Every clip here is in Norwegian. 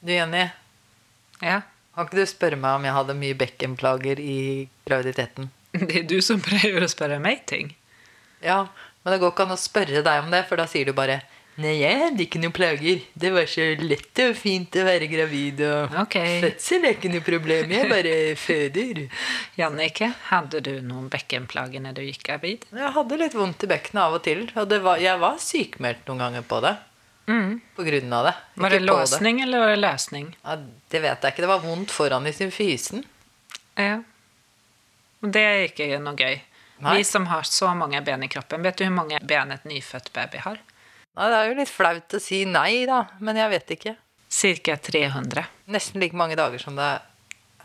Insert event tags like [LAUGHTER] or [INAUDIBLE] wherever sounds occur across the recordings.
Du, Jenny, Ja, kan ikke du spørre meg om jeg hadde mye bekkenplager i graviditeten? [LAUGHS] det er du som prøver å spørre meg ting. Ja, men det går ikke an å spørre deg om det, for da sier du bare Nei, jeg hadde ikke noen plager. Det var så lett og fint å være gravid, og Ok. fødsel er ikke noe problem. Jeg bare [LAUGHS] føder. Jannicke, hadde du noen bekkenplager når du gikk gravid? Jeg hadde litt vondt i bekkenet av og til, og det var, jeg var sykmeldt noen ganger på det. På grunn av det. Var det låsning eller var det løsning? Ja, det vet jeg ikke. Det var vondt foran i symfysen. fysen. Ja. Det er ikke noe gøy. Nei. Vi som har så mange ben i kroppen, vet du hvor mange ben et nyfødt baby har? Nei, det er jo litt flaut å si nei, da, men jeg vet ikke. Cirka 300. Nesten like mange dager som det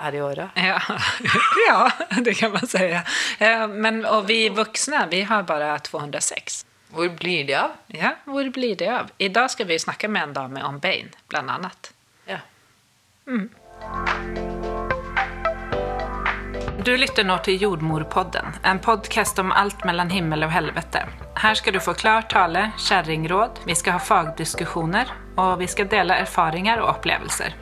er i året. Ja, [LAUGHS] ja det kan man säga. Eh, Men, og vi voksne, vi har bare 206. Hvor blir de av? Ja, hvor blir det av? Idag skal vi snakke med en dame om bein, blant annet. Ja. Du lytter nå til Jordmorpodden, en podcast om alt mellom himmel og helvete. Her skal du få klar tale, kjerringråd, vi skal ha fagdiskusjoner, og vi skal dele erfaringer og opplevelser.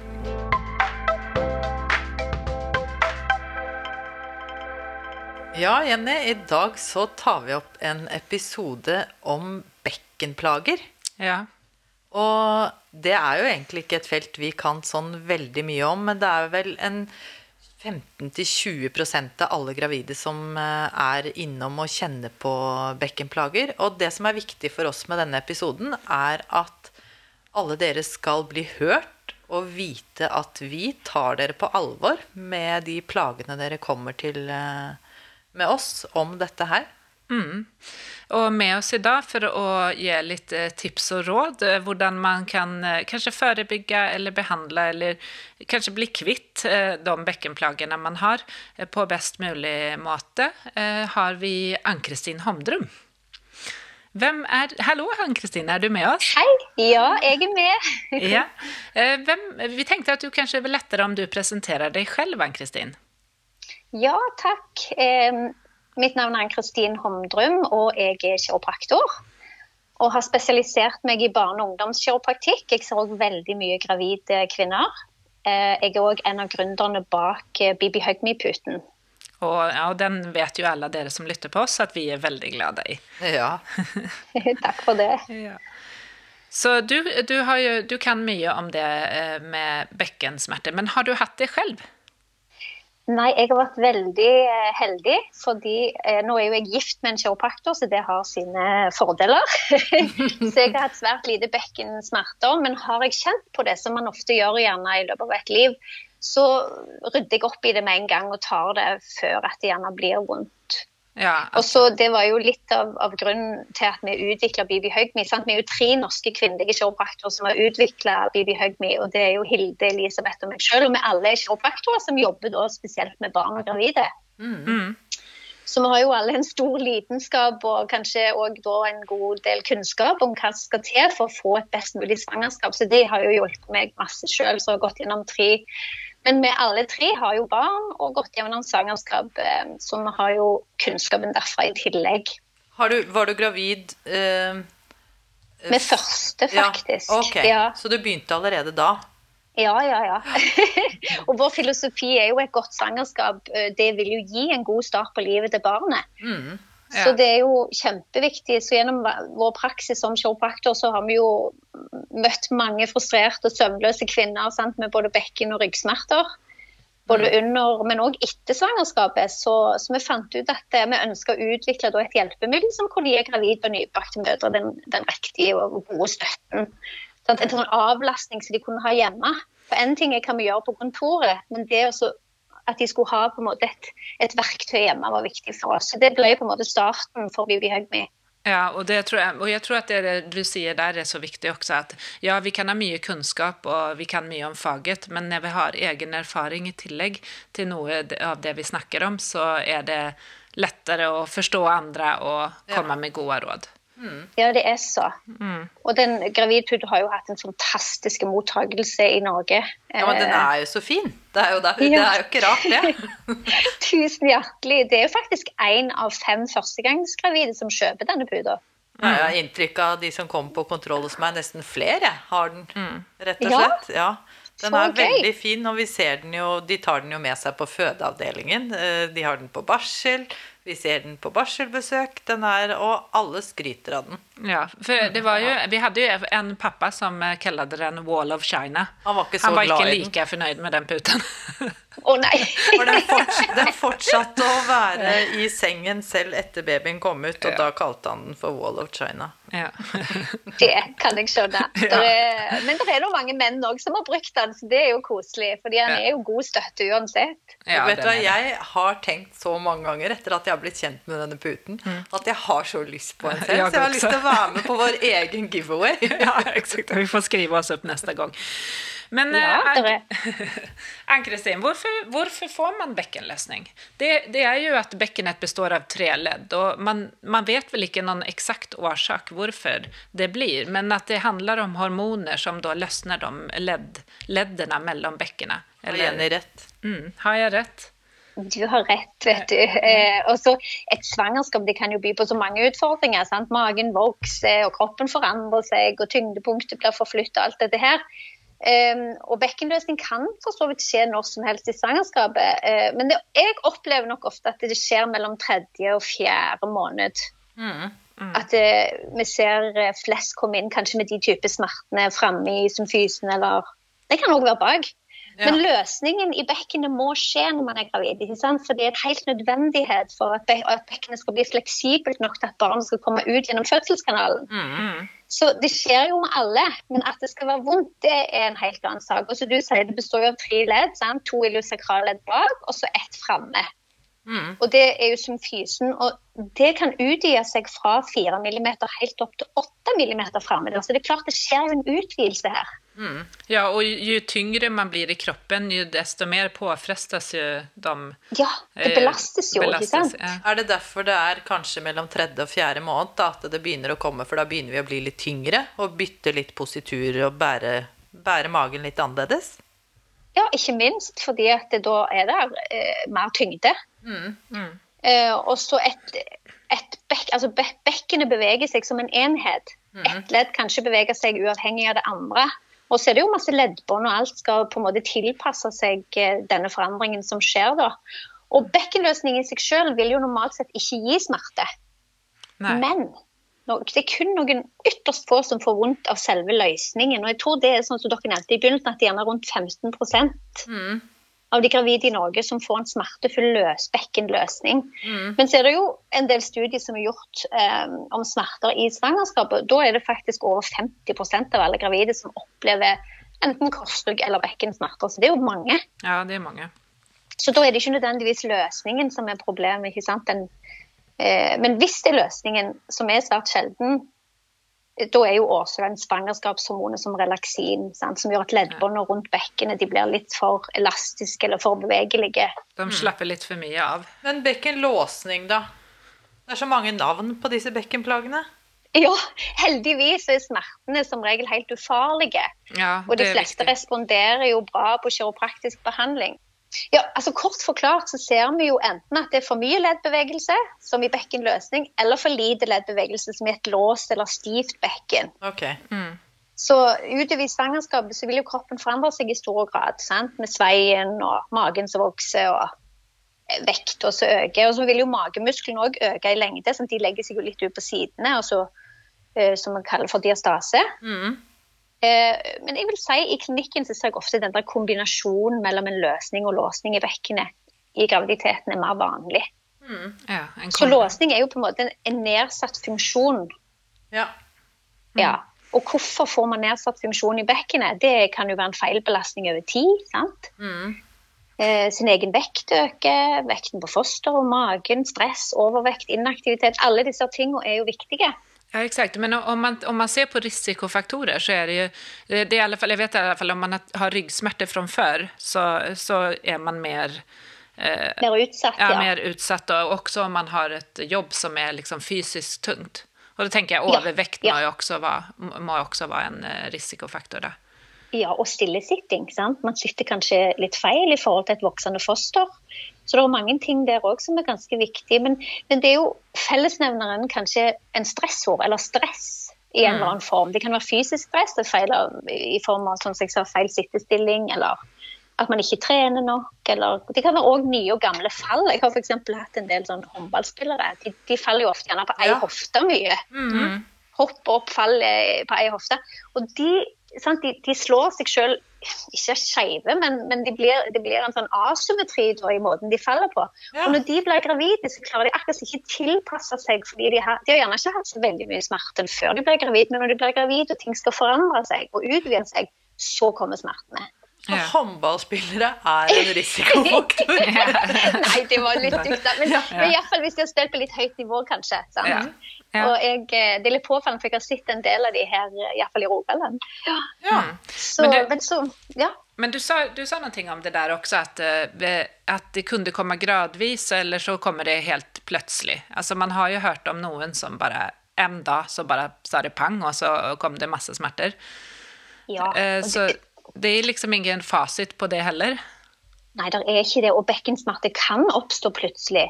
Ja, Jenny, i dag så tar vi opp en episode om bekkenplager. Ja, Og det er jo egentlig ikke et felt vi kan sånn veldig mye om, men det er vel en 15-20% av alle gravide som eh, er innom og kjenner på bekkenplager. Og det som er viktig for oss med denne episoden, er at alle dere skal bli hørt og vite at vi tar dere på alvor med de plagene dere kommer til eh, med oss om dette her. Og med oss i dag for å gi litt eh, tips og råd eh, hvordan man kan eh, kanskje forebygge eller behandle eller kanskje bli kvitt de bekkenplagene man har på best mulig måte, eh, har vi Ann-Kristin Homdrum. Hvem er Hallo, Ann-Kristin, er du med oss? Hei, ja, jeg er med. [LAUGHS] Ja. Eh, Hvem, vi tenkte at du kanskje er lettere om du presenterer deg selv, Ann-Kristin. Ja, takk. Eh, mitt navn er Ann-Kristin Homdrum, og jeg er kiropraktor. Og har spesialisert meg i barne- og ungdomskiropraktikk. Jeg ser òg veldig mye gravide kvinner. Eh, jeg er òg en av gründerne bak Bibi Hug Me-puten. Og, ja, og den vet jo alle dere som lytter på oss at vi er veldig glade i. Ja. [LAUGHS] [LAUGHS] takk for det. Ja. Så du, du, har jo, du kan mye om det eh, med bekkensmerter, men har du hatt det selv? Nei, jeg har vært veldig eh, heldig, fordi eh, nå er jo jeg gift med en kiropraktor, så det har sine fordeler. [LAUGHS] så jeg har hatt svært lite bekkensmerter, men har jeg kjent på det, som man ofte gjør gjerne i løpet av et liv, så rydder jeg opp i det med en gang og tar det før at det gjerne blir vondt. Ja, Og så Det var jo litt av, av grunnen til at vi utvikla Bibi Høgmi. Sant? Vi er jo tre norske kvinnelige kiropraktorer som har utvikla Bibi Høgmi. Og det er jo Hilde, Elisabeth og meg sjøl. Og vi alle er kiropraktorer som jobber da spesielt med barn og gravide. Mm. Så vi har jo alle en stor lidenskap og kanskje òg en god del kunnskap om hva som skal til for å få et best mulig svangerskap. Så det har jo hjulpet meg masse sjøl, så jeg har gått gjennom tre men vi alle tre har jo barn og gått gjennom svangerskap, eh, så vi har jo kunnskapen derfra i tillegg. Har du, var du gravid eh, Med første, faktisk. Ja, ok. Ja, Så du begynte allerede da? ja, ja. ja. [LAUGHS] og vår filosofi er jo et godt svangerskap. eh, Det vil jo gi en god start på livet til barnet. Mm. Så det er jo kjempeviktig. Så gjennom vår praksis som kiropraktor så har vi jo møtt mange frustrerte og søvnløse kvinner sant, med både bekken- og ryggsmerter. Både under, men òg etter svangerskapet. Så, så vi fant ut at eh, vi ønska å utvikle et hjelpemiddel som kunne gi gravide og nybakte mødre den, den riktige og gode støtten. Sånn, En sånn avlastning som de kunne ha hjemme. For En ting er hva vi gjør på kontoret, men det også at de skulle ha på en måte et, et verktøy hjemme var viktig for oss. Så Det ble på en måte starten for Bibi Hugme. Ja, og, det tror jeg, og jeg tror at det du sier der er så viktig også, at ja, vi kan ha mye kunnskap og vi kan mye om faget, men når vi har egen erfaring i tillegg til noe av det vi snakker om, så er det lettere å forstå andre og komme med gode råd. Ja, det er så. Og den gravidputen har jo hatt en fantastisk mottakelse i Norge. Ja, men den er jo så fin. Det er jo, der, det Ja. er jo ikke rart, det. [LAUGHS] Tusen hjertelig. Det er jo faktisk én av fem førstegangsgravide som kjøper denne puta. Jeg har inntrykk av de som kommer på kontroll hos meg, nesten flere har den, rett og slett. Ja. Den er okay. veldig fin, og vi ser den jo, de tar den jo med seg på fødeavdelingen. Eh, De har den på barsel, vi ser den på barselbesøk, den er, og alle skryter av den. Ja, för det var ju, vi hadde jo en pappa som eh, kallade den Wall of China. Han var ikke så Han var ikke like fornøyd med den puten. [LAUGHS] Å nei! For den, forts den fortsatte å være i sengen selv etter babyen kom ut, og Ja. da kalte han den for Wall of China. ja. [LAUGHS] Det kan jeg skjønne. Ja. Der er, men det er jo mange menn òg som har brukt den, så det er jo koselig. Fordi han Ja. er jo god støtte uansett. ja vet du hva. Jeg har tenkt så mange ganger etter at jeg har blitt kjent med denne puten, at jeg har så lyst på en selv. Jeg Så jeg har lyst til å være med på vår egen giveaway. [LAUGHS] Ja, exakt. Vi får skrive oss opp nästa gang. Men Ja, eh, [LAUGHS] Ann-Kristin, hvorfor, hvorfor får man bekkenløsning? Det, det er jo at bekkenet består av tre ledd, og man, man vet vel ikke noen exakt årsak hvorfor det blir, men at det handler om hormoner som da løsner de ledd, leddene mellom bäckena. Har jeg rett. Mm, har jeg rätt? Du har rett, vet du. Eh, og så Et svangerskap det kan jo by på så mange utfordringer. sant? Magen vokser, og kroppen forandrer seg, og tyngdepunktet blir forflyttet, alt dette her. Um, og bekkenløsning kan for så vidt skje når som helst i svangerskapet. eh, men det, jeg opplever nok ofte at det skjer mellom tredje og fjerde måned. Mm. At eh, vi ser eh, flest komme inn kanskje med de type smertene framme i symfysen, eller Det kan òg være bak. Ja. Men løsningen i bekkenet må skje når man er gravid. ikke sant? For det er et helt nødvendighet for at, be at bekkenet skal bli fleksibelt nok til at barnet skal komme ut gjennom fødselskanalen. Mm. Så det skjer jo med alle, men at det skal være vondt, det er en helt annen sak. Og som du sier, Det består jo av tre ledd. sant? To iliosakralledd bak, og så ett framme. Mm. Og det er jo symfysen. Og det kan utvide seg fra 4 mm helt opp til 8 mm framme. Så det er klart det skjer jo en utvidelse her. Mm. Ja, og ju, ju tyngre man blir i kroppen, jo desto mer påfrestes jo de... Ja, det eh, belastes jo, ikke sant? ja. Er det derfor det er kanskje mellom tredje og fjerde måned da, at det begynner å komme, for da begynner vi å bli litt tyngre og bytte litt positur og bære, bære magen litt annerledes? Ja, ikke minst fordi at det da er det eh, mer tyngde. Mm. Eh, og så et, et bekk, altså be bekkenet beveger seg som en enhet. Ett ledd kan ikke bevege seg uavhengig av det andre. Og så er det jo masse leddbånd, og alt skal på en måte tilpasse seg eh, denne forandringen som skjer da. Og bekkenløsning i seg selv vil jo normalt sett ikke gi smerte. Nei. Men det er kun noen ytterst få som får vondt av selve løsningen. Og jeg tror det er sånn som dere nevnte i begynnelsen, at det er rundt 15 Mm. av de gravide i Norge som får en smertefull løsbekkenløsning. Mm. Men så er det jo en del studier som er gjort eh, om smerter i svangerskapet. Da er det faktisk over 50% av alle gravide som opplever enten korsrygg eller bekkensmerter. Så det er jo mange. Ja, det er mange. Så da er det ikke nødvendigvis løsningen som er problemet. ikke sant? Den, men hvis det er løsningen, som er svært sjelden, eh, da er jo årsaken svangerskapshormonet som relaksin, sant? som gjør at leddbåndene rundt bekkenet blir litt for elastiske eller for bevegelige. De slapper litt for mye av. Men bekkenlåsning, da? Det er så mange navn på disse bekkenplagene. Ja, heldigvis er smertene som regel helt ufarlige. Ja, Og de fleste viktig. responderer jo bra på kiropraktisk behandling. Ja, altså Kort forklart så ser vi jo enten at det er for mye leddbevegelse, som i bekkenløsning, eller for lite leddbevegelse, som i et låst eller stivt bekken. Ok. Mm. Så utover i svangerskapet så vil jo kroppen forandre seg i stor grad. sant? Med sveien og magen som vokser og vekta som øker. Og så vil jo magemusklene òg øke i lengde, sånn at de legger seg jo litt ut på sidene, og så, uh, som man kaller for diastase. Mm. Eh, men jeg vil si i klinikken så ser jeg ofte den der kombinasjonen mellom en løsning og låsning i bekkenet i graviditeten er mer vanlig. Mm. Ja, Så låsning er jo på en måte en, en nedsatt funksjon. Ja. Ja. Og hvorfor får man nedsatt funksjon i bekkenet? Det kan jo være en feilbelastning over tid. sant? Mm. Eh, sin egen vekt øker, vekten på foster og magen, stress, overvekt, inaktivitet. Alle disse tingene er jo viktige. Ja, exakt. Men om man, om man ser på risikofaktorer så är det ju, det i alla fall, jag vet i alla fall om man har- ryggsmärtor från förr så, så är man mer, eh, Mer utsatt, ja, ja. mer utsatt och också om man har ett jobb som är liksom fysiskt tungt. Och då tänker jag Ja, ja. må jo også være må også være en eh, risikofaktor Da. Ja, og stillesitting. sant? Man sitter kanskje litt feil i forhold til et voksende foster. Så det er mange ting der òg som er ganske viktige. Men, men det er jo fellesnevneren kanskje en stressord, eller stress. i en eller annen form. Det kan være fysisk stress det feil i form av som jeg sa, feil sittestilling, eller at man ikke trener nok. Eller, det kan være òg nye og gamle fall. Jeg har f.eks. hatt en del sånn håndballspillere. De, de, faller jo ofte gjerne på ei Ja. hofte mye. Mm. Hopper opp, faller på ei hofte. Og de, sant, de, de slår seg sjøl ikke skeive, men, men det blir, det blir en sånn asymmetri da, i måten de faller på. Ja. Og når de blir gravide, så klarer de akkurat ikke tilpasse seg. fordi de har, de har gjerne ikke hatt så veldig mye smerte før de blir gravid, men når de blir gravid og ting skal forandre seg og utvide seg, så kommer smertene. Ja. håndballspillere er en [LAUGHS] risikofaktor. [LAUGHS] Nei, det var litt dypt, da. Men, Ja. men iallfall hvis de har spilt på litt høyt nivå, kanskje. Sant? Ja. Ja. Og jeg, eh, det er litt påfallende, for jeg har sett en del av de her, iallfall i Rogaland. Ja. Så, Men men, så, ja. Men du sa, du sa någonting om det der også, at, at det kunne komme gradvis eller så kommer det helt plutselig. Altså, man har jo hørt om noen som bare en dag så bare sa det pang og så kom det masse smerter. ja. Eh, og så det, det er liksom ingen fasit på det heller. nei, det er ikke det. Og bekkensmerte kan oppstå plutselig.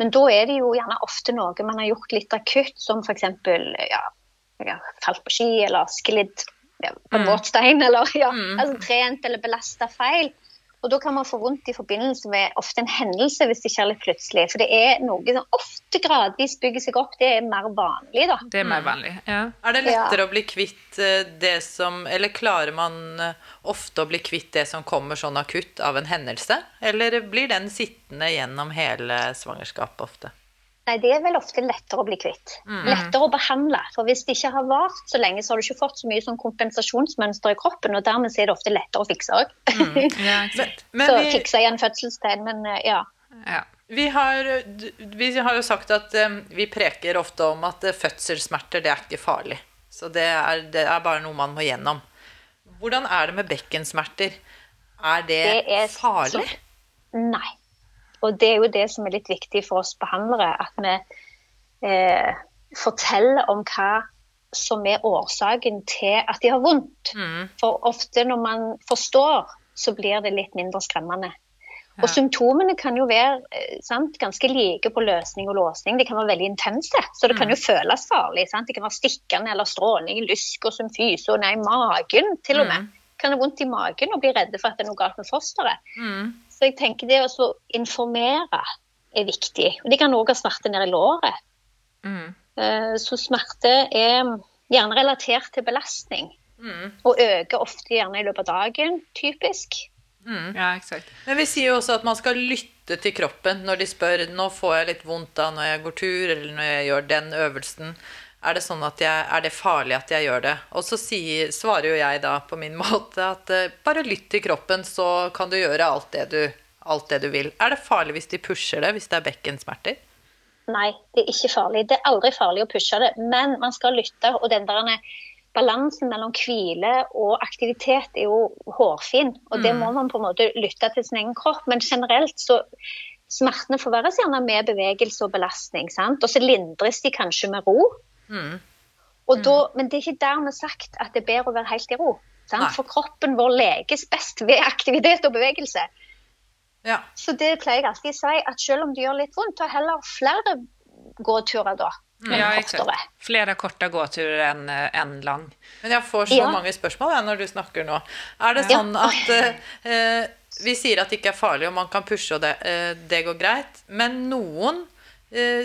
Men da er det jo gjerne ofte noe man har gjort litt akutt, som f.eks. Ja, ja, falt på ski eller sklidd ja, på en våt stein, eller ja, altså, trent eller belasta feil. Og da kan man få vondt i forbindelse med ofte en hendelse hvis det ikke er litt plutselig. For det er noe som ofte gradvis bygger seg opp. Det er mer vanlig, da. Det er mer vanlig, Ja. Er det lettere å bli kvitt eh, det som Eller klarer man eh, ofte å bli kvitt det som kommer sånn akutt av en hendelse? Eller blir den sittende gjennom hele svangerskapet ofte? Nei, det er vel ofte lettere å bli kvitt. Lettere å behandle. For hvis det ikke har vart så lenge, så har du ikke fått så mye sånn kompensasjonsmønster i kroppen, og dermed er det ofte lettere å fikse òg. Ja, [LAUGHS] så vi, fikse igjen fødselstegn, men eh, ja. Ja. vi, har, vi har jo sagt at um, vi preker ofte om at eh, fødselssmerter, det er ikke farlig. Så det er, det er bare noe man må gjennom. Hvordan er det med bekkensmerter? Er det, Det er farlig? Nei. Og det er jo det som er litt viktig for oss behandlere, at vi eh, forteller om hva som er årsaken til at de har vondt. For ofte når man forstår, så blir det litt mindre skremmende. Og symptomene kan jo være eh, sant, ganske like på løsning og låsning. De kan være veldig intense, så det kan jo føles farlig. Sant? Det kan være stikkende eller stråling, lysk og symfyse og nei, magen til og med. Kan ha vondt i magen og bli redde for at det er noe galt med fosteret. Så jeg tenker det å informere er viktig. Og de kan òg ha smerte nede i låret. Mm. Eh, Så smerte er gjerne relatert til belastning. Og øker ofte gjerne i løpet av dagen, typisk. ja, exakt. Men vi sier jo også at man skal lytte til kroppen når de spør nå får jeg litt vondt da når jeg går tur, eller når jeg gjør den øvelsen. Er det, sånn at jeg, er det farlig at jeg gjør det? Og så sier, svarer jo jeg da på min [LAUGHS] måte at eh, bare lytt til kroppen, så kan du gjøre alt det du, alt det du vil. Er det farlig hvis de pusher det, hvis det er bekkensmerter? Nei, det er ikke farlig. Det er aldri farlig å pushe det, men man skal lytte. Og den der balansen mellom hvile og aktivitet er jo hårfin, og det må man på en måte lytte til sin egen kropp. Men generelt så Smertene forverres gjerne med bevegelse og belastning, sant? og så lindres de kanskje med ro. Og da, men det er ikke dermed sagt at det er bedre å være helt i ro. Sant? For kroppen vår leges best ved aktivitet og bevegelse. Ja. Så det pleier jeg alltid å si, at selv om det gjør litt vondt, ta heller flere gåturer da. Men Ja, kortere. Flere korte gåturer än eh, en lang. Men jeg får så Ja. mange spørsmål jeg, når du snakker nå. Er det Ja. sånn at eh, eh, Vi sier at det ikke er farlig, og man kan pushe, og det, eh, det går greit. Men noen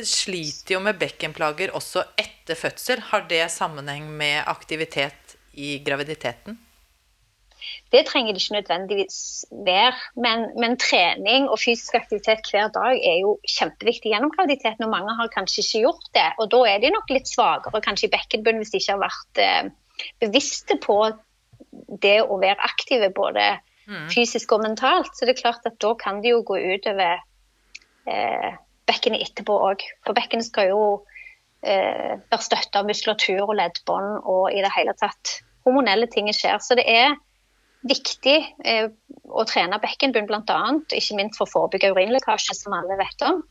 sliter jo med bekkenplager også etter fødsel. Har det sammenheng med aktivitet i graviditeten? Det trenger det ikke nødvendigvis være, men, men trening og fysisk aktivitet hver dag er jo kjempeviktig gjennom graviditeten, og mange har kanskje ikke gjort det. Og da er de nok litt svakere kanskje i bekkenbunnen hvis de ikke har vært eh, bevisste på det å være aktive både fysisk og mentalt. Så det er klart at da kan det jo gå utover eh, bekkenet etterpå òg. For bekkenet skal jo eh, være støtta av muskulatur og leddbånd og i det hele tatt hormonelle ting skjer. Så det er viktig eh, å trene bekkenbunn bl.a., ikke minst for å forebygge urinlekkasje, som alle vet om.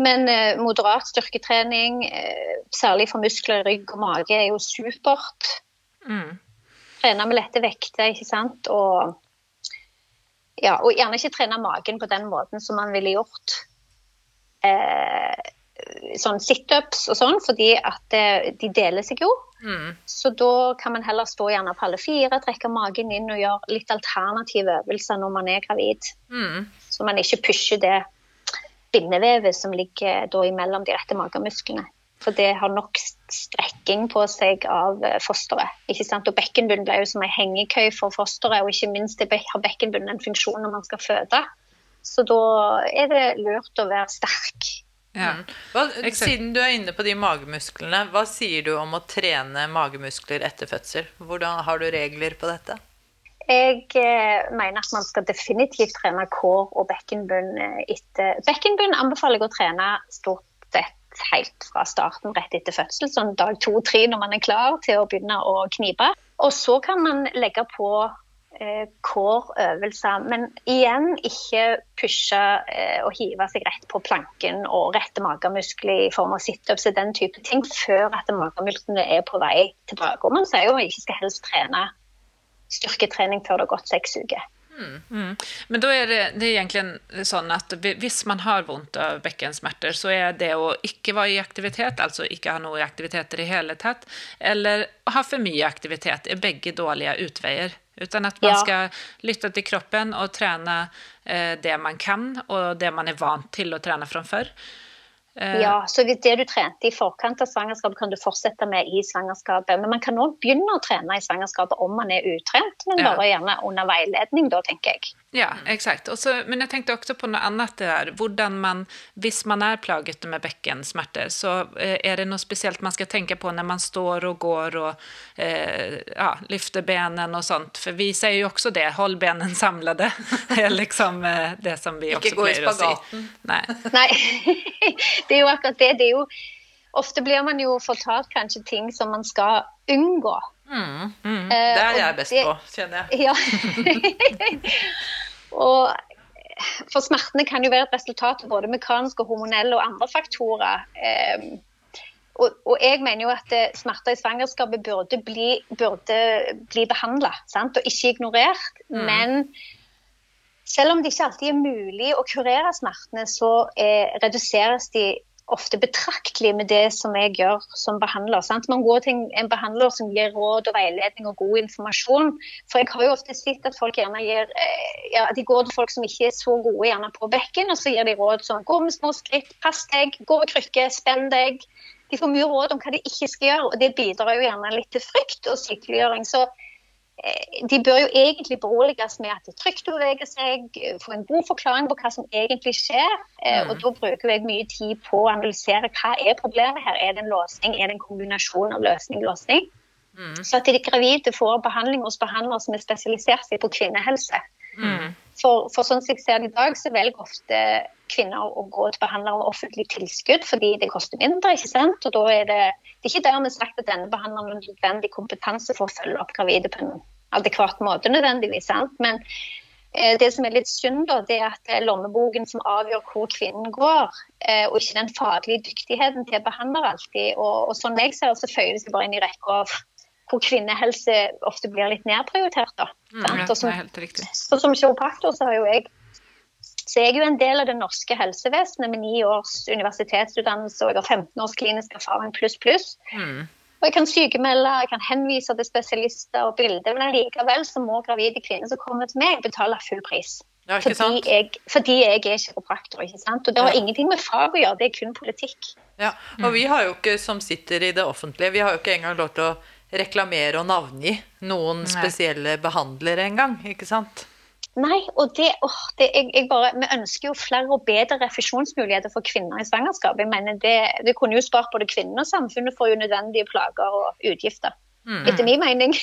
Men eh, moderat styrketrening, eh, særlig for muskler i rygg og mage, er jo supert. Mm. Trene med lette vekter, ikke sant. Og, ja, og gjerne ikke trene magen på den måten som man ville gjort eh, sånn situps og sånn, fordi at eh, de deler seg jo. Mm. Så da kan man heller stå gjerne på alle fire, trekke magen inn og gjøre litt alternative øvelser når man er gravid. Mm. Så man ikke pusher det bindevevet som ligger da imellom de rette magemusklene. For det har nok strekking på seg av eh, fosteret. ikke sant? Og bekkenbunnen blir jo som en hengekøy for fosteret, og ikke minst det har bekkenbunnen en funksjon når man skal føde. Så da er det lurt å være sterk. Ja. Hva, siden du er inne på de magemusklene, hva sier du om å trene magemuskler etter fødsel? Hvordan Har du regler på dette? Jeg eh, mener at man skal definitivt trene kår og bekkenbunn eh, etter Bekkenbunn anbefaler jeg å trene stort sett helt fra starten, rett etter fødsel, sånn dag to-tre når man er klar til å begynne å knipe. Og så kan man legge på eh, kårøvelser, men igjen ikke pushe eh, og hive seg rett på planken og rette magemuskler i form av situps og den type ting før at magemusklene er på vei tilbake. Og man sier jo at man ikke skal helst trene styrketrening før det har gått seks uker. Mm. Men da er det, det er egentlig sånn at hvis man har vondt av bekkensmerter, så er det å ikke være i aktivitet, altså ikke ha noe aktiviteter i hele tatt, eller ha for mye aktivitet, er begge dårlige utveier. Utan at man Ja. skal lytte til kroppen og trene eh, det man kan, og det man er vant til å trene fra før. Eh, Ja, så hvis det du trente i forkant av svangerskapet, kan du fortsette med i svangerskapet. Men man kan òg begynne å trene i svangerskapet om man er utrent, men Ja. bare gjerne under veiledning, da, tenker jeg. Ja, exakt. Och men jeg tenkte også på noe annet der. Hvordan man, hvis man er plaget med bekkensmerter, så er det noe speciellt man skal tenke på når man står og går og eh, ja, lyfter benen og sånt? For vi sier jo også det, Hold benen samlade. [LAUGHS] Det er liksom eh, det som vi også gå pleier å si. spagaten. Nej. Nei, [LAUGHS] det er jo akkurat det. det er jo, ofte blir man jo fortalt kanskje ting som man skal unngå. Mm. mm. Det er jeg best det- på, kjenner jeg. Ja. [LAUGHS] og for smertene kan jo være et resultat av både mekaniske, hormonelle og andre faktorer. Um, og, og jeg mener jo at eh, smerter i svangerskapet burde bli, burde bli behandla og ikke ignorert. Men selv om det ikke alltid er mulig å kurere smertene, så eh, reduseres de ofte betraktelig med det som jeg gjør som behandler. Sant? Man går til en, behandler som gir råd og veiledning og god informasjon. For jeg har jo ofte sett at folk gjerne gir eh, ja, de går til folk som ikke er så gode gjerne på bekken, og så gir de råd som gå med små skritt, pass deg, gå med krykke, spenn deg. De får mye råd om hva de ikke skal gjøre, og det bidrar jo gjerne litt til frykt og sykeliggjøring. Så de bør jo egentlig beroliges med at det er trygt å bevege seg, eh, få en god forklaring på hva som egentlig skjer. Eh, Og da bruker jeg mye tid på å analysere hva er problemet her. Er det en låsning, er det en kombinasjon av løsning og låsning? Så at de gravide får behandling hos behandlere som er spesialisert seg på kvinnehelse. For, for sånn som jeg ser det i dag, så velger ofte kvinner å gå til behandlere med offentlig tilskudd fordi det koster mindre. ikke sant? Og da er det, det er ikke dermed sagt at denne behandleren har nødvendig kompetanse for å følge opp gravide på en adekvat måte nødvendigvis. sant? Men eh, det som er litt synd, da, det er at det er lommeboken som avgjør hvor kvinnen går, eh, og ikke den faglige dyktigheten til behandler alltid. Og, og sånn jeg ser det, så føyer det seg bare inn i rekka av hvor kvinnehelse ofte blir litt nedprioritert. da. Mm, Ja, Og som det helt riktig. så som kiropraktor så har jo jeg så jeg er jo en del av det norske helsevesenet med ni års universitetsutdannelse og jeg har 15 års klinisk erfaring pluss pluss. Mm. Og jeg kan sykemelde, jeg kan henvise til spesialister og bilder, men likevel så må gravide kvinner som kommer til meg, betale full pris. Ja, ikke Fordi sant? jeg, fordi jeg er kiropraktor. ikke sant? Og det har Ja. ingenting med fag å gjøre, det er kun politikk. Ja, og vi har jo ikke, som sitter i det offentlige, vi har jo ikke engang lov til å reklamere og navngi noen Nei. spesielle behandlere engang, ikke sant? Nei, og det, åh, det jeg, jeg bare, Vi ønsker jo flere og bedre refusjonsmuligheter for kvinner i svangerskap. Jeg mener det, det kunne jo spart både kvinnen og samfunnet for unødvendige plager og utgifter. Etter min mening.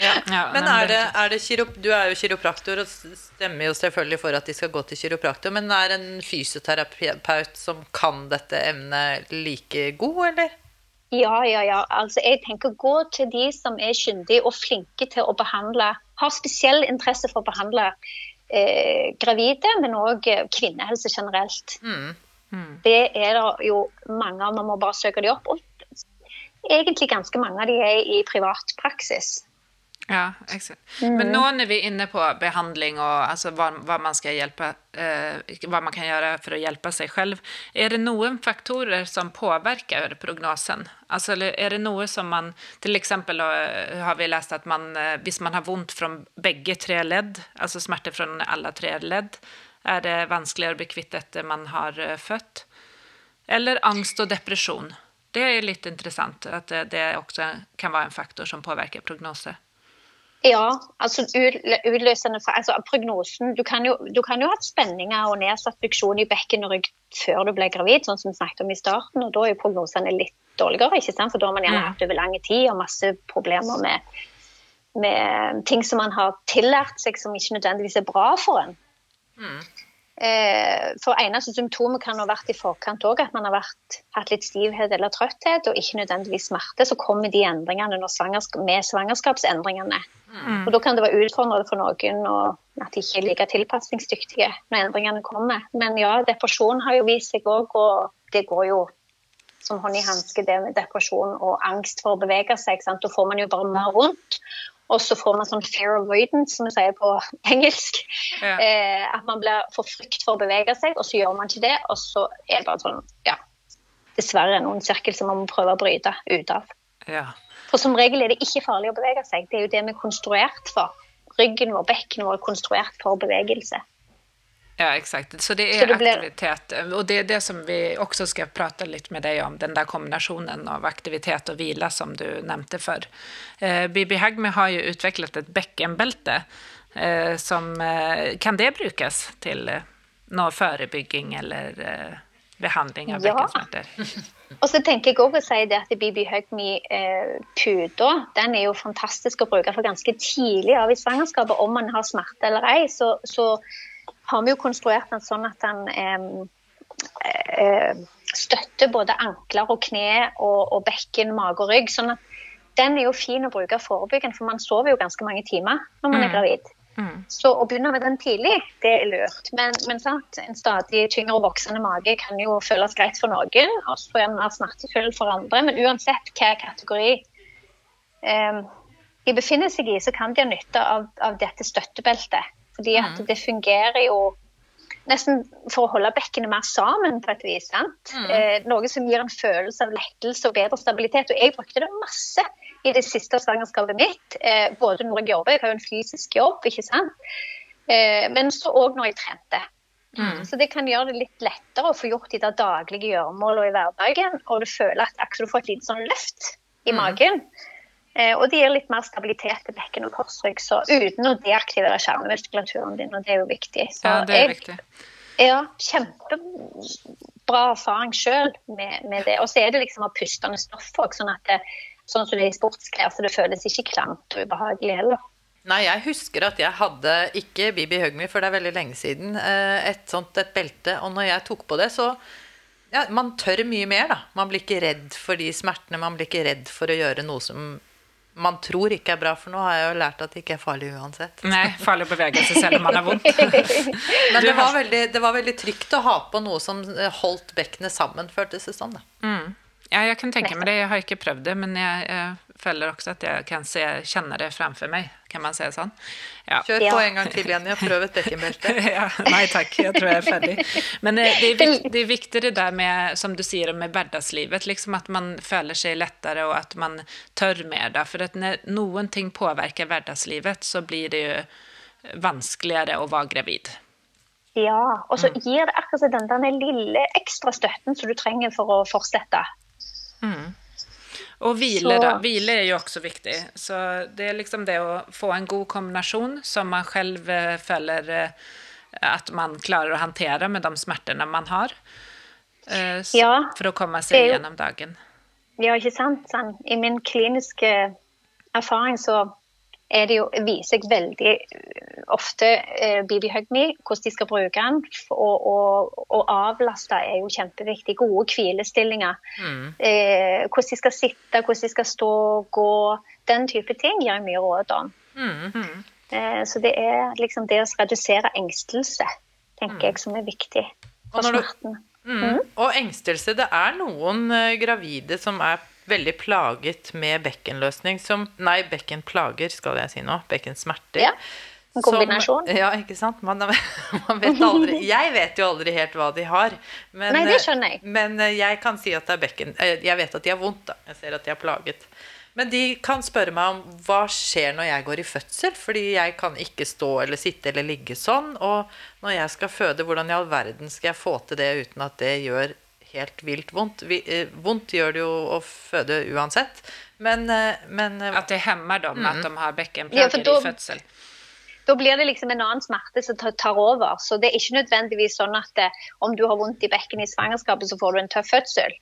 Ja. Ja, men er det er er det kirop, Du er jo kiropraktor og stemmer jo selvfølgelig for at de skal gå til kiropraktor, men er en fysioterapeut som kan dette emnet like god, eller? Ja, ja, ja. Altså, jeg tenker gå til de som er kyndige og flinke til å behandle, har spesiell interesse for å behandle eh, gravide, men òg kvinnehelse generelt. Mm. Det er det jo mange av, man må bare søke de opp. Og egentlig ganske mange av de er i privat praksis. Ja, exakt. Men nå når vi er inne på behandling og altså, hva, hva, man hjelpe, eh, hva man kan gjøre for å hjelpe seg selv, er det noen faktorer som påvirker prognosen? Altså, er det noe som man Til eksempel eh, har vi lest at man, eh, hvis man har vondt fra begge tre ledd, altså smerter fra alle tre ledd, er det vanskeligere å bli kvitt etter man har eh, født? Eller angst og depresjon? Det er litt interessant at det, det også kan være en faktor som påvirker prognose. Ja, altså utløsende altså prognosen du kan, jo, du kan jo ha spenninger og nedsatt funksjon i bekken og rygg før du ble gravid, sånn som vi snakket om i starten. og Da er jo prognosene litt dårligere, ikke sant? for da har man gjerne hatt over lang tid og masse problemer med, med ting som man har tillært seg som ikke nødvendigvis er bra for en. Mm. Eh, for eneste symptomet kan ha vært i forkant òg, at man har vært, hatt litt stivhet eller trøtthet, og ikke nødvendigvis smerte. Så kommer de endringene svangersk med svangerskapsendringene. Mm. Og Da kan det være utfordrende for noen og at de ikke er like tilpasningsdyktige når endringene kommer. Men ja, depresjon har jo vist seg òg, og det går jo som hånd i hanske, det med depresjon og angst for å bevege seg. Sant? Da får man jo bare mer vondt. Og så får man sånn fair avoidance, som vi sier på [LAUGHS] engelsk. Ja. Eh, at man blir for frykt for å bevege seg, og så gjør man ikke det. Og så er det bare sånn, ja Dessverre noen sirkel som man må prøve å bryte ut av. Ja. For som regel er det ikke farlig å bevege seg. Det er jo det vi er konstruert for. Ryggen vår, bekken vår er konstruert for bevegelse. Ja, exakt. Så det är så det blir... aktivitet. Och det är det som vi också ska prata lite med dig om, den där kombinationen av aktivitet och vila som du nämnde för. Eh, Bibi Hagme har ju utvecklat ett bäckenbälte. Eh, som, eh, kan det brukes til eh, noe forebygging eller eh, behandling av ja. [LAUGHS] Og så tenker jeg også å si det at BB Hugme-puta eh, den er jo fantastisk å bruke for ganske tidlig av i svangerskapet. Om man har smerte eller ei, så, så har vi jo konstruert den sånn at den eh, støtter både ankler og kne og, og, bekken, mage og rygg. sånn at den er jo fin å bruke forebyggende, for man sover jo ganske mange timer når man er mm. gravid. Mm. Så å begynne med den tidlig, det er lurt. Men, men sant, en stadig tyngre og voksende mage kan jo føles greit for noen, og så er den mer smertefull for andre. Men uansett hva kategori eh, de befinner seg i, så kan de ha nytte av, av dette støttebeltet. Fordi at mm. det fungerer jo nesten for å holde bekkene mer sammen på et vis. Mm. Eh, noe som gir en følelse av lettelse og bedre stabilitet. Og jeg brukte det masse i det siste svangerskapet mitt. Eh, både når jeg jobber, jeg har jo en fysisk jobb, ikke sant. Eh, men så òg når jeg trente. Mm. Så det kan gjøre det litt lettere å få gjort de der daglige gjøremålene i hverdagen. Og du føler at akkurat du får et lite sånn løft i mm. magen. Eh, og det gir litt mer stabilitet til bekken og korsrygg, så uten å deaktivere kjernemuskulaturen din, og det er jo viktig. Så ja, det er jeg, viktig. Ja, kjempebra erfaring sjøl med, med, det. Og så er det liksom av pustende stoff òg, sånn at det, sånn som det er i sportsklær, så det føles ikke klamt og ubehagelig heller. Nei, jeg husker at jeg hadde, ikke Bibi Hugme, for det er veldig lenge siden, eh, et sånt et belte. Og når jeg tok på det, så ja, Man tør mye mer, da. Man blir ikke redd for de smertene. Man blir ikke redd for å gjøre noe som man tror ikke er bra, for nå har jeg jo lært at det ikke er farlig uansett. Nei, farlig å bevege seg selv om man har vondt. [LAUGHS] Men det var, veldig, det var, veldig, trygt å ha på noe som holdt bekkenet sammen, føltes det sånn. Da. Mm. Ja, jeg kan tenke meg det. Jeg har ikke prøvd det, men jeg, jeg føler også at jeg kan se, kjenne det fremfor meg. Kan man si det sånn? Ja. Kjør på en gang til, Jenny, og prøv et bekkenbelte. ja, nei takk, jeg tror jeg er ferdig. Men det, det, er viktig, det er viktig det der med, som du sier, med hverdagslivet. Liksom at man føler seg lettere, og at man tør mer. Da. For at når noen ting påvirker hverdagslivet, så blir det jo vanskeligere å være gravid. Ja, og så mm. gir det akkurat den, den lille ekstra støtten som du trenger for å fortsette. Mm. Og hvile, så... da. Hvile er jo også viktig. Så det er liksom det å få en god kombinasjon som man selv eh, føler eh, at man klarer å håndtere med de smertene man har. så, ja, for å komme seg jo... gjennom dagen. Ja, ikke sant. Sånn. I min kliniske erfaring så er det jo, viser jeg veldig eh, ofte eh, BB Hugme, hvordan de skal bruke den. Og, og, og, avlaste er jo kjempeviktig. Gode hvilestillinger. Mm. Eh, hvordan de skal sitte, hvordan de skal stå, gå. Den type ting gir jeg mye råd om. Mm. Eh, så det er liksom det å redusere engstelse, tenker mm. jeg, som er viktig for smerten. Mm. Mm. Og engstelse, det er noen uh, gravide som er veldig plaget med bekkenløsning som Nei, bekkenplager, skal jeg si nå. Bekkensmerter. Ja, en kombinasjon. Som, ja, ikke sant. Man, [LAUGHS] man, vet aldri Jeg vet jo aldri helt hva de har. Men, Nei, det skjønner jeg. Men eh, jeg kan si at det er bekken eh, Jeg vet at de har vondt, da. Jeg ser at de har plaget. Men de kan spørre meg om hva skjer når jeg går i fødsel, fordi jeg kan ikke stå eller sitte eller ligge sånn. Og når jeg skal føde, hvordan i all verden skal jeg få til det uten at det gjør helt vilt vondt? Vi, eh, vondt gjør det jo å føde uansett, men, eh, men eh, At det hemmer dem, at de har Ja, bekkenplager for da- i fødsel. Da blir det liksom en annen smerte som tar- tar over. Så det er ikke nødvendigvis sånn at eh, om du har vondt i bekkenet i svangerskapet, så får du en tøff fødsel.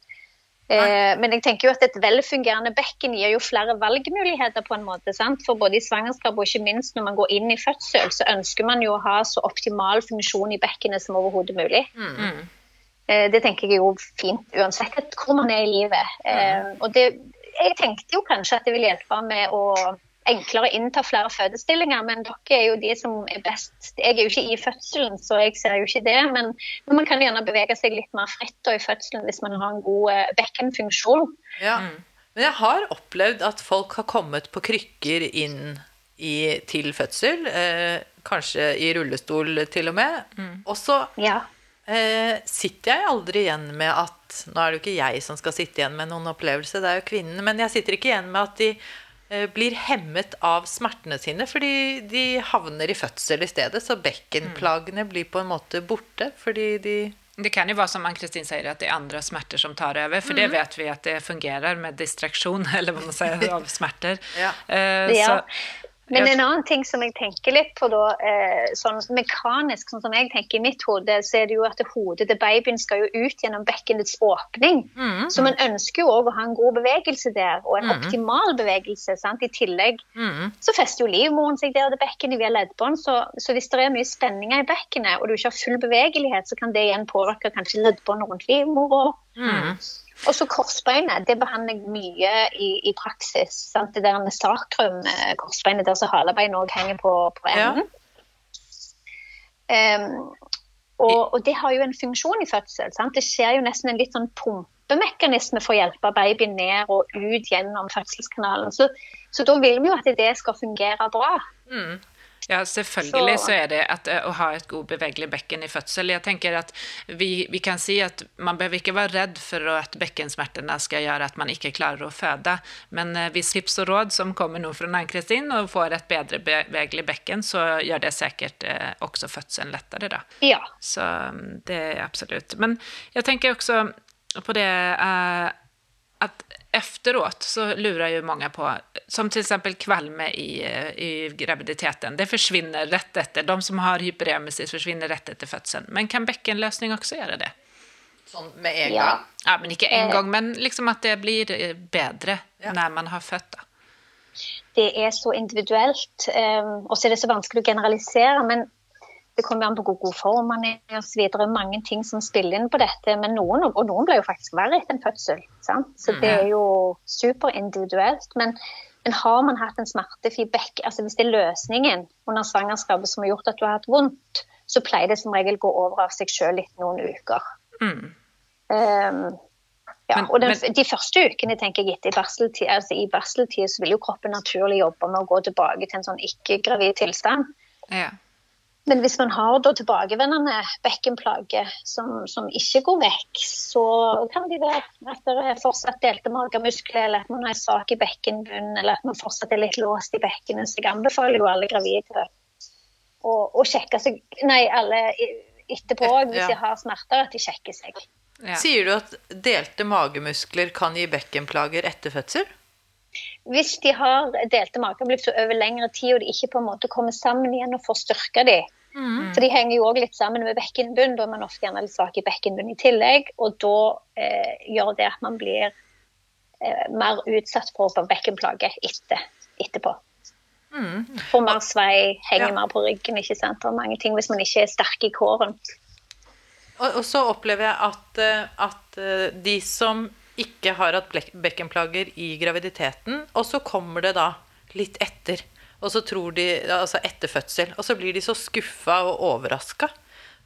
Eh, men jeg tenker jo at et velfungerende bekken gir jo flere valgmuligheter på en måte. sant? For både i svangerskap og ikke minst når man går inn i fødsel, så ønsker man jo å ha så optimal funksjon i bekkenet som overhodet mulig. Eh, det tenker jeg er jo fint uansett hvor man er i livet. Eh, og det, jeg tenkte jo kanskje at det ville hjelpe med å enklere innta flere fødestillinger, men dere er jo de som er best. Jeg er jo ikke i fødselen, så jeg ser jo ikke det. Men, men man kan gjerne bevege seg litt mer fritt i fødselen hvis man har en god eh, bekkenfunksjon. Ja. Men jeg har opplevd at folk har kommet på krykker inn i, til fødsel. Eh, kanskje i rullestol til og med. Og så Ja. Eh, sitter jeg aldri igjen med at Nå er det jo ikke jeg som skal sitte igjen med noen opplevelse, det er jo kvinnen. Men jeg sitter ikke igjen med at de eh, blir hemmet av smertene sine, fordi de havner i fødsel i stedet. Så bekkenplagene blir på en måte borte fordi de Det kan jo være som Ann-Kristin sier, at det er andre smerter som tar over. For det vet vi at det fungerer med distraksjon [LAUGHS] eller hva man sier, av smerter. Ja. Eh, Ja. Men en annen ting som jeg tenker litt på da, eh, sånn mekanisk, sånn som jeg tenker i mitt hode, så er det jo at hodet til babyen skal jo ut gjennom bekkenets åpning. Så man ønsker jo òg å ha en god bevegelse der, og en optimal bevegelse. sant? I tillegg så fester jo livmoren seg der til bekkenet via leddbånd, så, så hvis det er mye spenninger i bekkenet, og du ikke har full bevegelighet, så kan det igjen påvirke kanskje leddbåndet rundt livmora. Og så korsbeinet, det behandler jeg mye i, i praksis. Sant? Det der sakrum, eh, korsbeinet der så halebein òg henger på, på Ja. enden. Og, og det har jo en funksjon i fødsel. Sant? Det skjer jo nesten en litt sånn pumpemekanisme for å hjelpe babyen ned og ut gjennom fødselskanalen. Så, så da vil vi jo at det skal fungere bra. Ja, selvfølgelig Så- så er det at, å ha et god bevegelig bekken i fødsel. Jeg tenker at vi, vi kan si at man behøver ikke være redd for at bekkensmertene skal gjøre at man ikke klarer å føde. Men hvis tips og råd som kommer nå fra Ann-Kristin og får et bedre bevegelig bekken, så gjør det sikkert eh, også fødselen lettere, da. Ja. Så mm, det er absolut. Men jeg tenker også på det eh, att efteråt så lurar ju många på, som till exempel kvalme i, eh, i graviditeten, det försvinner rätt efter. De som har hyperemesis försvinner rätt efter födseln. Men kan bäckenlösning också göra det? Sånn med en Ja. gang. Ja, men ikke en gang, men liksom at det blir bedre bättre Ja. når man har født. da. det er så individuelt, um, og så er det så vanskelig å generalisere. Men det kommer an på hvor god form man er osv. Mange ting som spiller inn på dette. Men noen, og noen ble jo faktisk verre etter en fødsel. Sant? Så det er jo superindividuelt. Men, men har man hatt en smertefri bekk, altså hvis det er løsningen under svangerskapet som har gjort at du har hatt vondt, så pleier det som regel gå over av seg sjøl etter noen uker. Mm. Um, ja, Men- og den, men- De første ukene tenker jeg etter i barseltid, altså i barseltid så vil jo kroppen naturlig jobbe med å gå tilbake til en sånn ikke-gravid tilstand. Ja. Men hvis man har da tilbakevendende bekkenplager som, som ikke går vekk, så kan det være at det er fortsatt delte magemuskler, eller at man har en sak i bekkenbunnen, eller at man fortsatt er litt låst i bekkenet. Så jeg anbefaler jo alle gravide å, å sjekke seg Nei, alle etterpå òg, hvis Ja. de har smerter, at de sjekker seg. Ja. Sier du at delte magemuskler kan gi bekkenplager etter fødsel? Hvis de har delte magemuskler over lengre tid, og de ikke på en måte kommer sammen igjen og får styrka de, for de henger jo også litt sammen med bekkenbunn, da er man ofte gjerne litt svak i bekkenbunn i tillegg, og da eh, gjør det at man blir eh, mer utsatt for bekkenplager etter, etterpå. Får mer svei, henger Ja. mer på ryggen, ikke sant, og mange ting hvis man ikke er sterk i kåren. Og, og så opplever jeg at, eh, at eh, de som ikke har hatt bekkenplager i graviditeten, og så kommer det da litt etter, og så tror de, altså etter fødsel, og så blir de så skuffa og overraska.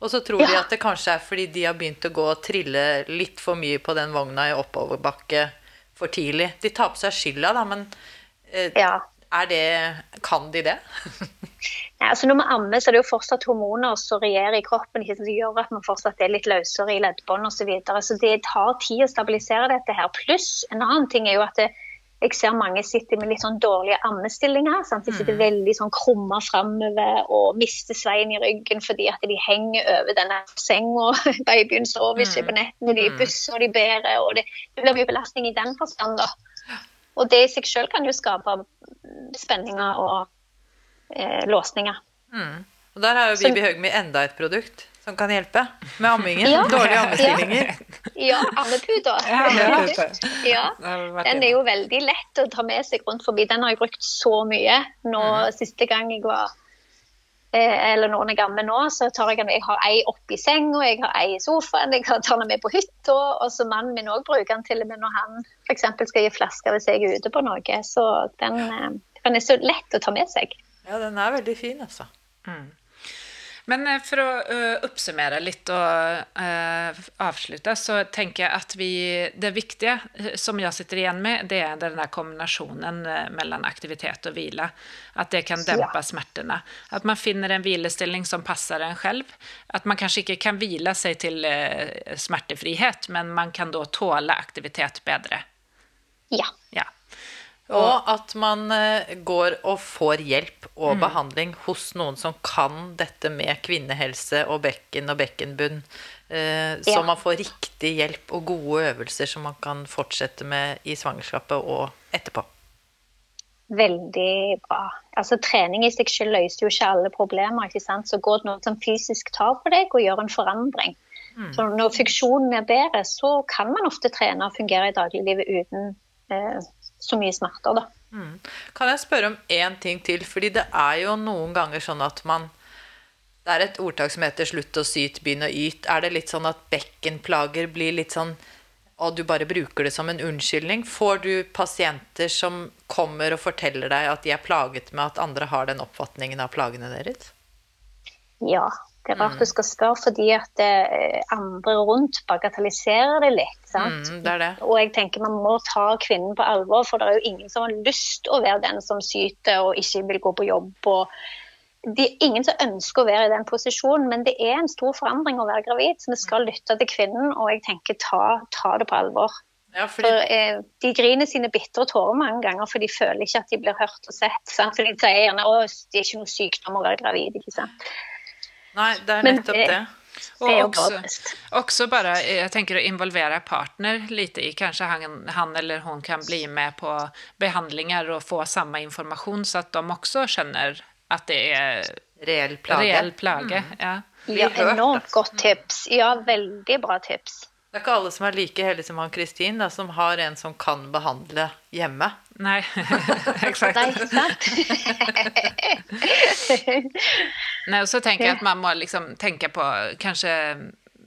Og så tror de at det kanskje er fordi de har begynt å gå og trille litt for mye på den vogna i oppoverbakke for tidlig. De tar på seg skylda, da, men eh, Ja. er det Kan de det? [LAUGHS] Nei, altså Når man ammer, så er det jo fortsatt hormoner som regjerer i kroppen, som gjør at man fortsatt er litt løsere i leddbånd osv. Så, videre. så det tar tid å stabilisere dette her. Pluss en annen ting er jo at det, jeg ser mange sitter med litt sånn dårlige ammestillinger. Sant? De sitter veldig sånn krumma framover og mister sveien i ryggen fordi at de henger over denne senga. [LAUGHS] Babyen sover ikke på nettene, de er i buss og de bærer. og Det, det blir mye belastning i den forstand. da. Og det i seg selv kan jo skape spenninger og eh, låsninger. Og der har jo Bibi Høgmi enda et produkt som kan hjelpe med ammingen. Ja. Dårlige ammestillinger. Ja, ammeputer. Ja, Den er jo veldig lett å ta med seg rundt forbi. Den har jeg brukt så mye. Nå, Siste gang jeg var eh, eller når jeg er gammel nå, så tar jeg den Jeg har ei oppi senga, jeg har ei i sofaen, jeg tar den med på hytta. Og så mannen min òg bruker den til og med når han f.eks. skal gi flasker hvis jeg er ute på noe. Så den, eh, den er så lett å ta med seg. Ja, den er veldig fin, altså. Men eh, for å eh, oppsummere litt og eh, avslutte, så tenker jeg at vi Det viktige som jeg sitter igjen med, det er den der kombinasjonen mellom aktivitet og hvile. At det kan dempe smertene. At man finner en hvilestilling som passer en selv. At man kanskje ikke kan hvile seg til smertefrihet, men man kan da tåle aktivitet bedre. Ja. Ja. Og at man eh, går og får hjelp og behandling hos noen som kan dette med kvinnehelse og bekken og bekkenbunn. eh, Så Ja. man får riktig hjelp og gode øvelser som man kan fortsette med i svangerskapet og etterpå. Veldig bra. Altså Trening i seg selv løser jo ikke alle problemer. ikke sant? Så går det noen som fysisk tar på deg og gjør en forandring. Så Når funksjonen er bedre, så kan man ofte trene og fungere i dagliglivet uten eh, så mye smerter. da. Kan jeg spørre om én ting til? Fordi det er jo noen ganger sånn at man Det er et ordtak som heter 'slutt å syte, begynn å yte'. Er det litt sånn at bekkenplager blir litt sånn og du bare bruker det som en unnskyldning? Får du pasienter som kommer og forteller deg at de er plaget med at andre har den oppfatningen av plagene deres? Ja, det er rart du skal spørre, fordi at eh, andre rundt bagatelliserer det litt. sant? Mm, det er det. Og jeg tenker man må ta kvinnen på alvor, for det er jo ingen som har lyst å være den som syter og ikke vil gå på jobb. og det er ingen som ønsker å være i den posisjonen, men det er en stor forandring å være gravid, så vi skal lytte til kvinnen, og jeg tenker ta, ta det på alvor. Ja, For eh, De griner sine bitre tårer mange ganger, for de føler ikke at de blir hørt og sett. Sant? For de sier gjerne at det er ikke noe sykdom å være gravid. ikke sant? Nei, det er nettopp det- det. Det også, jo bare jeg tenker å jag tänker att involvera partner litt i, Kanskje han, han eller hun kan bli med på behandlinger og få samme informasjon, så at de også kjenner at det er Reell plage. reell plage. Ja. Ja, enormt godt tips. Ja, veldig bra tips. Det er ikke alle som er like heldige som han Kristin, som har en som kan behandle hjemme. Nej, [LAUGHS] exakt. Nei, ikke sant? [LAUGHS] Nej, och så tenker jeg at man må liksom tenke på kanskje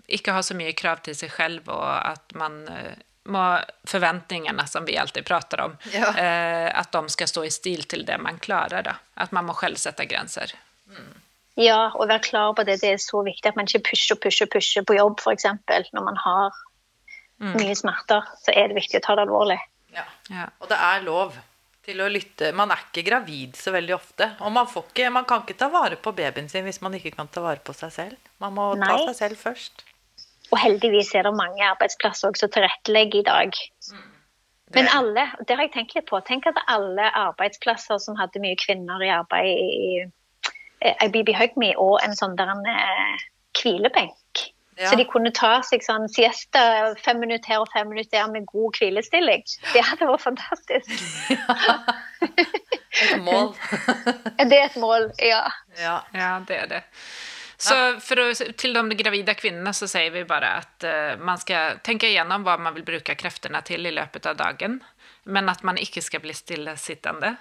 ikke ha så mye krav til seg selv, og at man eh, må forventningene som vi alltid prater om, Ja. eh, att de skal stå i stil til det man klarer. Da. At man må selv sette grenser. Mm. Ja, og være klar på det. Det er så viktig at man ikke pusher, og pusher, pusher på jobb, f.eks. Når man har mye smerter, så er det viktig å ta det alvorlig. Ja. Ja. Og det er lov til å lytte. Man er ikke gravid så veldig ofte. Og man, får ikke, man kan ikke ta vare på babyen sin hvis man ikke kan ta vare på seg selv. Man må ta seg selv først. Og heldigvis er det mange arbeidsplasser også som tilrettelegger i dag. Men alle, det har jeg tenkt litt på. Tenk at alle arbeidsplasser som hadde mye kvinner i arbeid i i BB Hugme og en sånn der en eh, hvilebenk. Ja. Så de kunne ta seg sånn siesta fem minutter her og fem minutter der med god hvilestilling. Det hadde vært fantastisk. [LAUGHS] Et mål. Det er et mål, ja. ja. Ja, det er det. Så för att, till de gravide kvinnene så sier vi bare at uh, man skal tenke igjennom hva man vil bruke kreftene til i løpet av dagen. Men at man ikke skal bli stillesittende.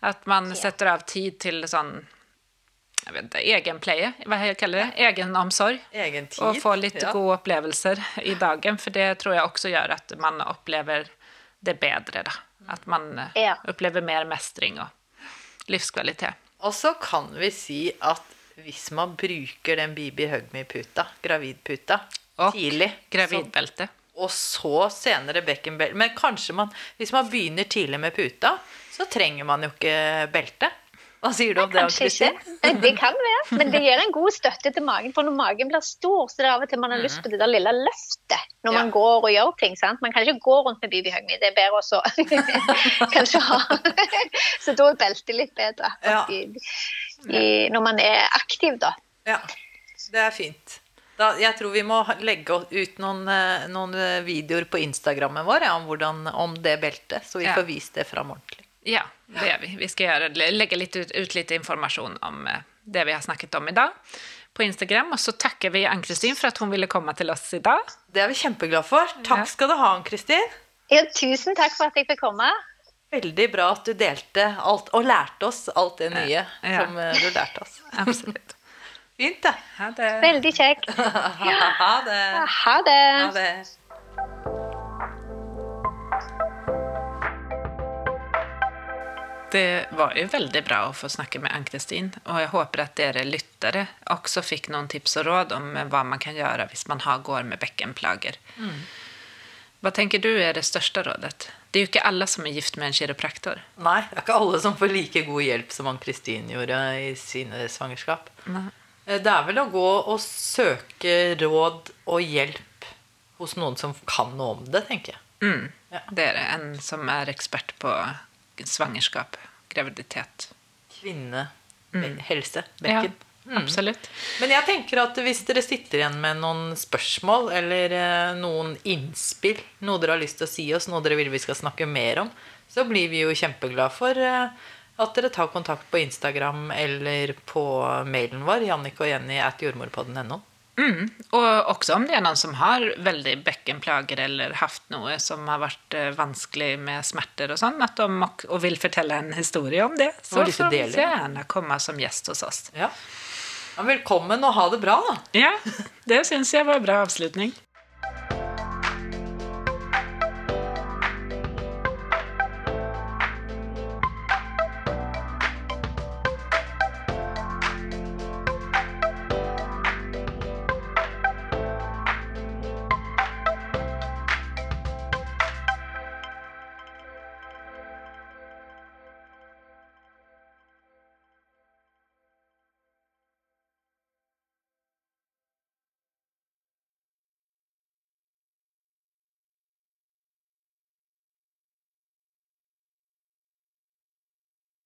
At man sätter av tid til sån, jag vet inte, egenpleje, Hva kaller kallar det, egenomsorg. Egen tid. Og få litt ja. gode opplevelser i dagen, for det tror jeg også gjør at man opplever det bedre. da. At man eh, Ja. opplever mer mestring og livskvalitet. Og så kan vi si at hvis man bruker den Bibi Hugme-puta, gravidputa, Og tidlig så- og så senere bekkenbelte. Men kanskje man, hvis man begynner tidlig med puta, så trenger man jo ikke belte. Hva sier du om det, Kristin? Det kan være. Men det gir en god støtte til magen. For når magen blir stor, så er av og til man har lyst på det der lille løftet når man går og gjør ting. sant? Man kan ikke gå rundt med babyhug Det er bedre også [LAUGHS] kanskje ha Så da er beltet litt bedre Ja. i, i, når man er aktiv, da. Ja, det er fint. Da, jeg tror vi må legge ut noen, eh, noen eh, videoer på Instagrammen vår ja, om, hvordan, om det beltet, så vi Ja. får vist det fram ordentlig. Ja, det gjør vi. Vi skal gjøre, legge litt ut, ut litt informasjon om eh, det vi har snakket om i dag på Instagram. Og så takker vi Ann-Kristin for at hun ville komme til oss i dag. Det er vi kjempeglade for. Takk skal du ha, Ann-Kristin. Ja, tusen takk for at jeg fikk komme. Veldig bra at du delte alt, og lærte oss alt det nye Ja. som eh, du lærte oss. [LAUGHS] Absolutt. Fint, da. Ha det. Veldig kjekt. [LAUGHS] Ha det. Ha det. Ha det. Det var jo veldig bra å få snakke med Ann-Kristin, og jeg håper at dere lyttere også fikk noen tips og råd om hva man kan gjøre hvis man har, går med bekkenplager. Hva tenker du er det største rådet? Det er jo ikke alle som er gift med en kiropraktor. Nei, det er ikke alle som får like god hjelp som Ann-Kristin gjorde i sine svangerskap. Nei. Eh, Det er vel å gå og søke råd og hjelp hos noen som kan noe om det, tenker jeg. Mm, Ja. det er det. En som er ekspert på svangerskap, graviditet. Kvinne, helse, bekken. Ja, bekken. absolutt. Men jeg tenker at hvis dere sitter igjen med noen spørsmål eller eh, noen innspill, noe dere har lyst til å si oss, noe dere vil vi skal snakke mer om, så blir vi jo kjempeglade for eh, at dere tar kontakt på Instagram eller på mailen vår, Jannik at jordmorpodden.no. Mm. Og også om det er noen som har veldig bekkenplager eller hatt noe som har vært eh, vanskelig med smerter og sånn, og, og vil fortelle en historie om det, så får de gjerne komme som gjest hos oss. Ja. ja. Velkommen og ha det bra, da. Ja, det syns jeg var en bra avslutning.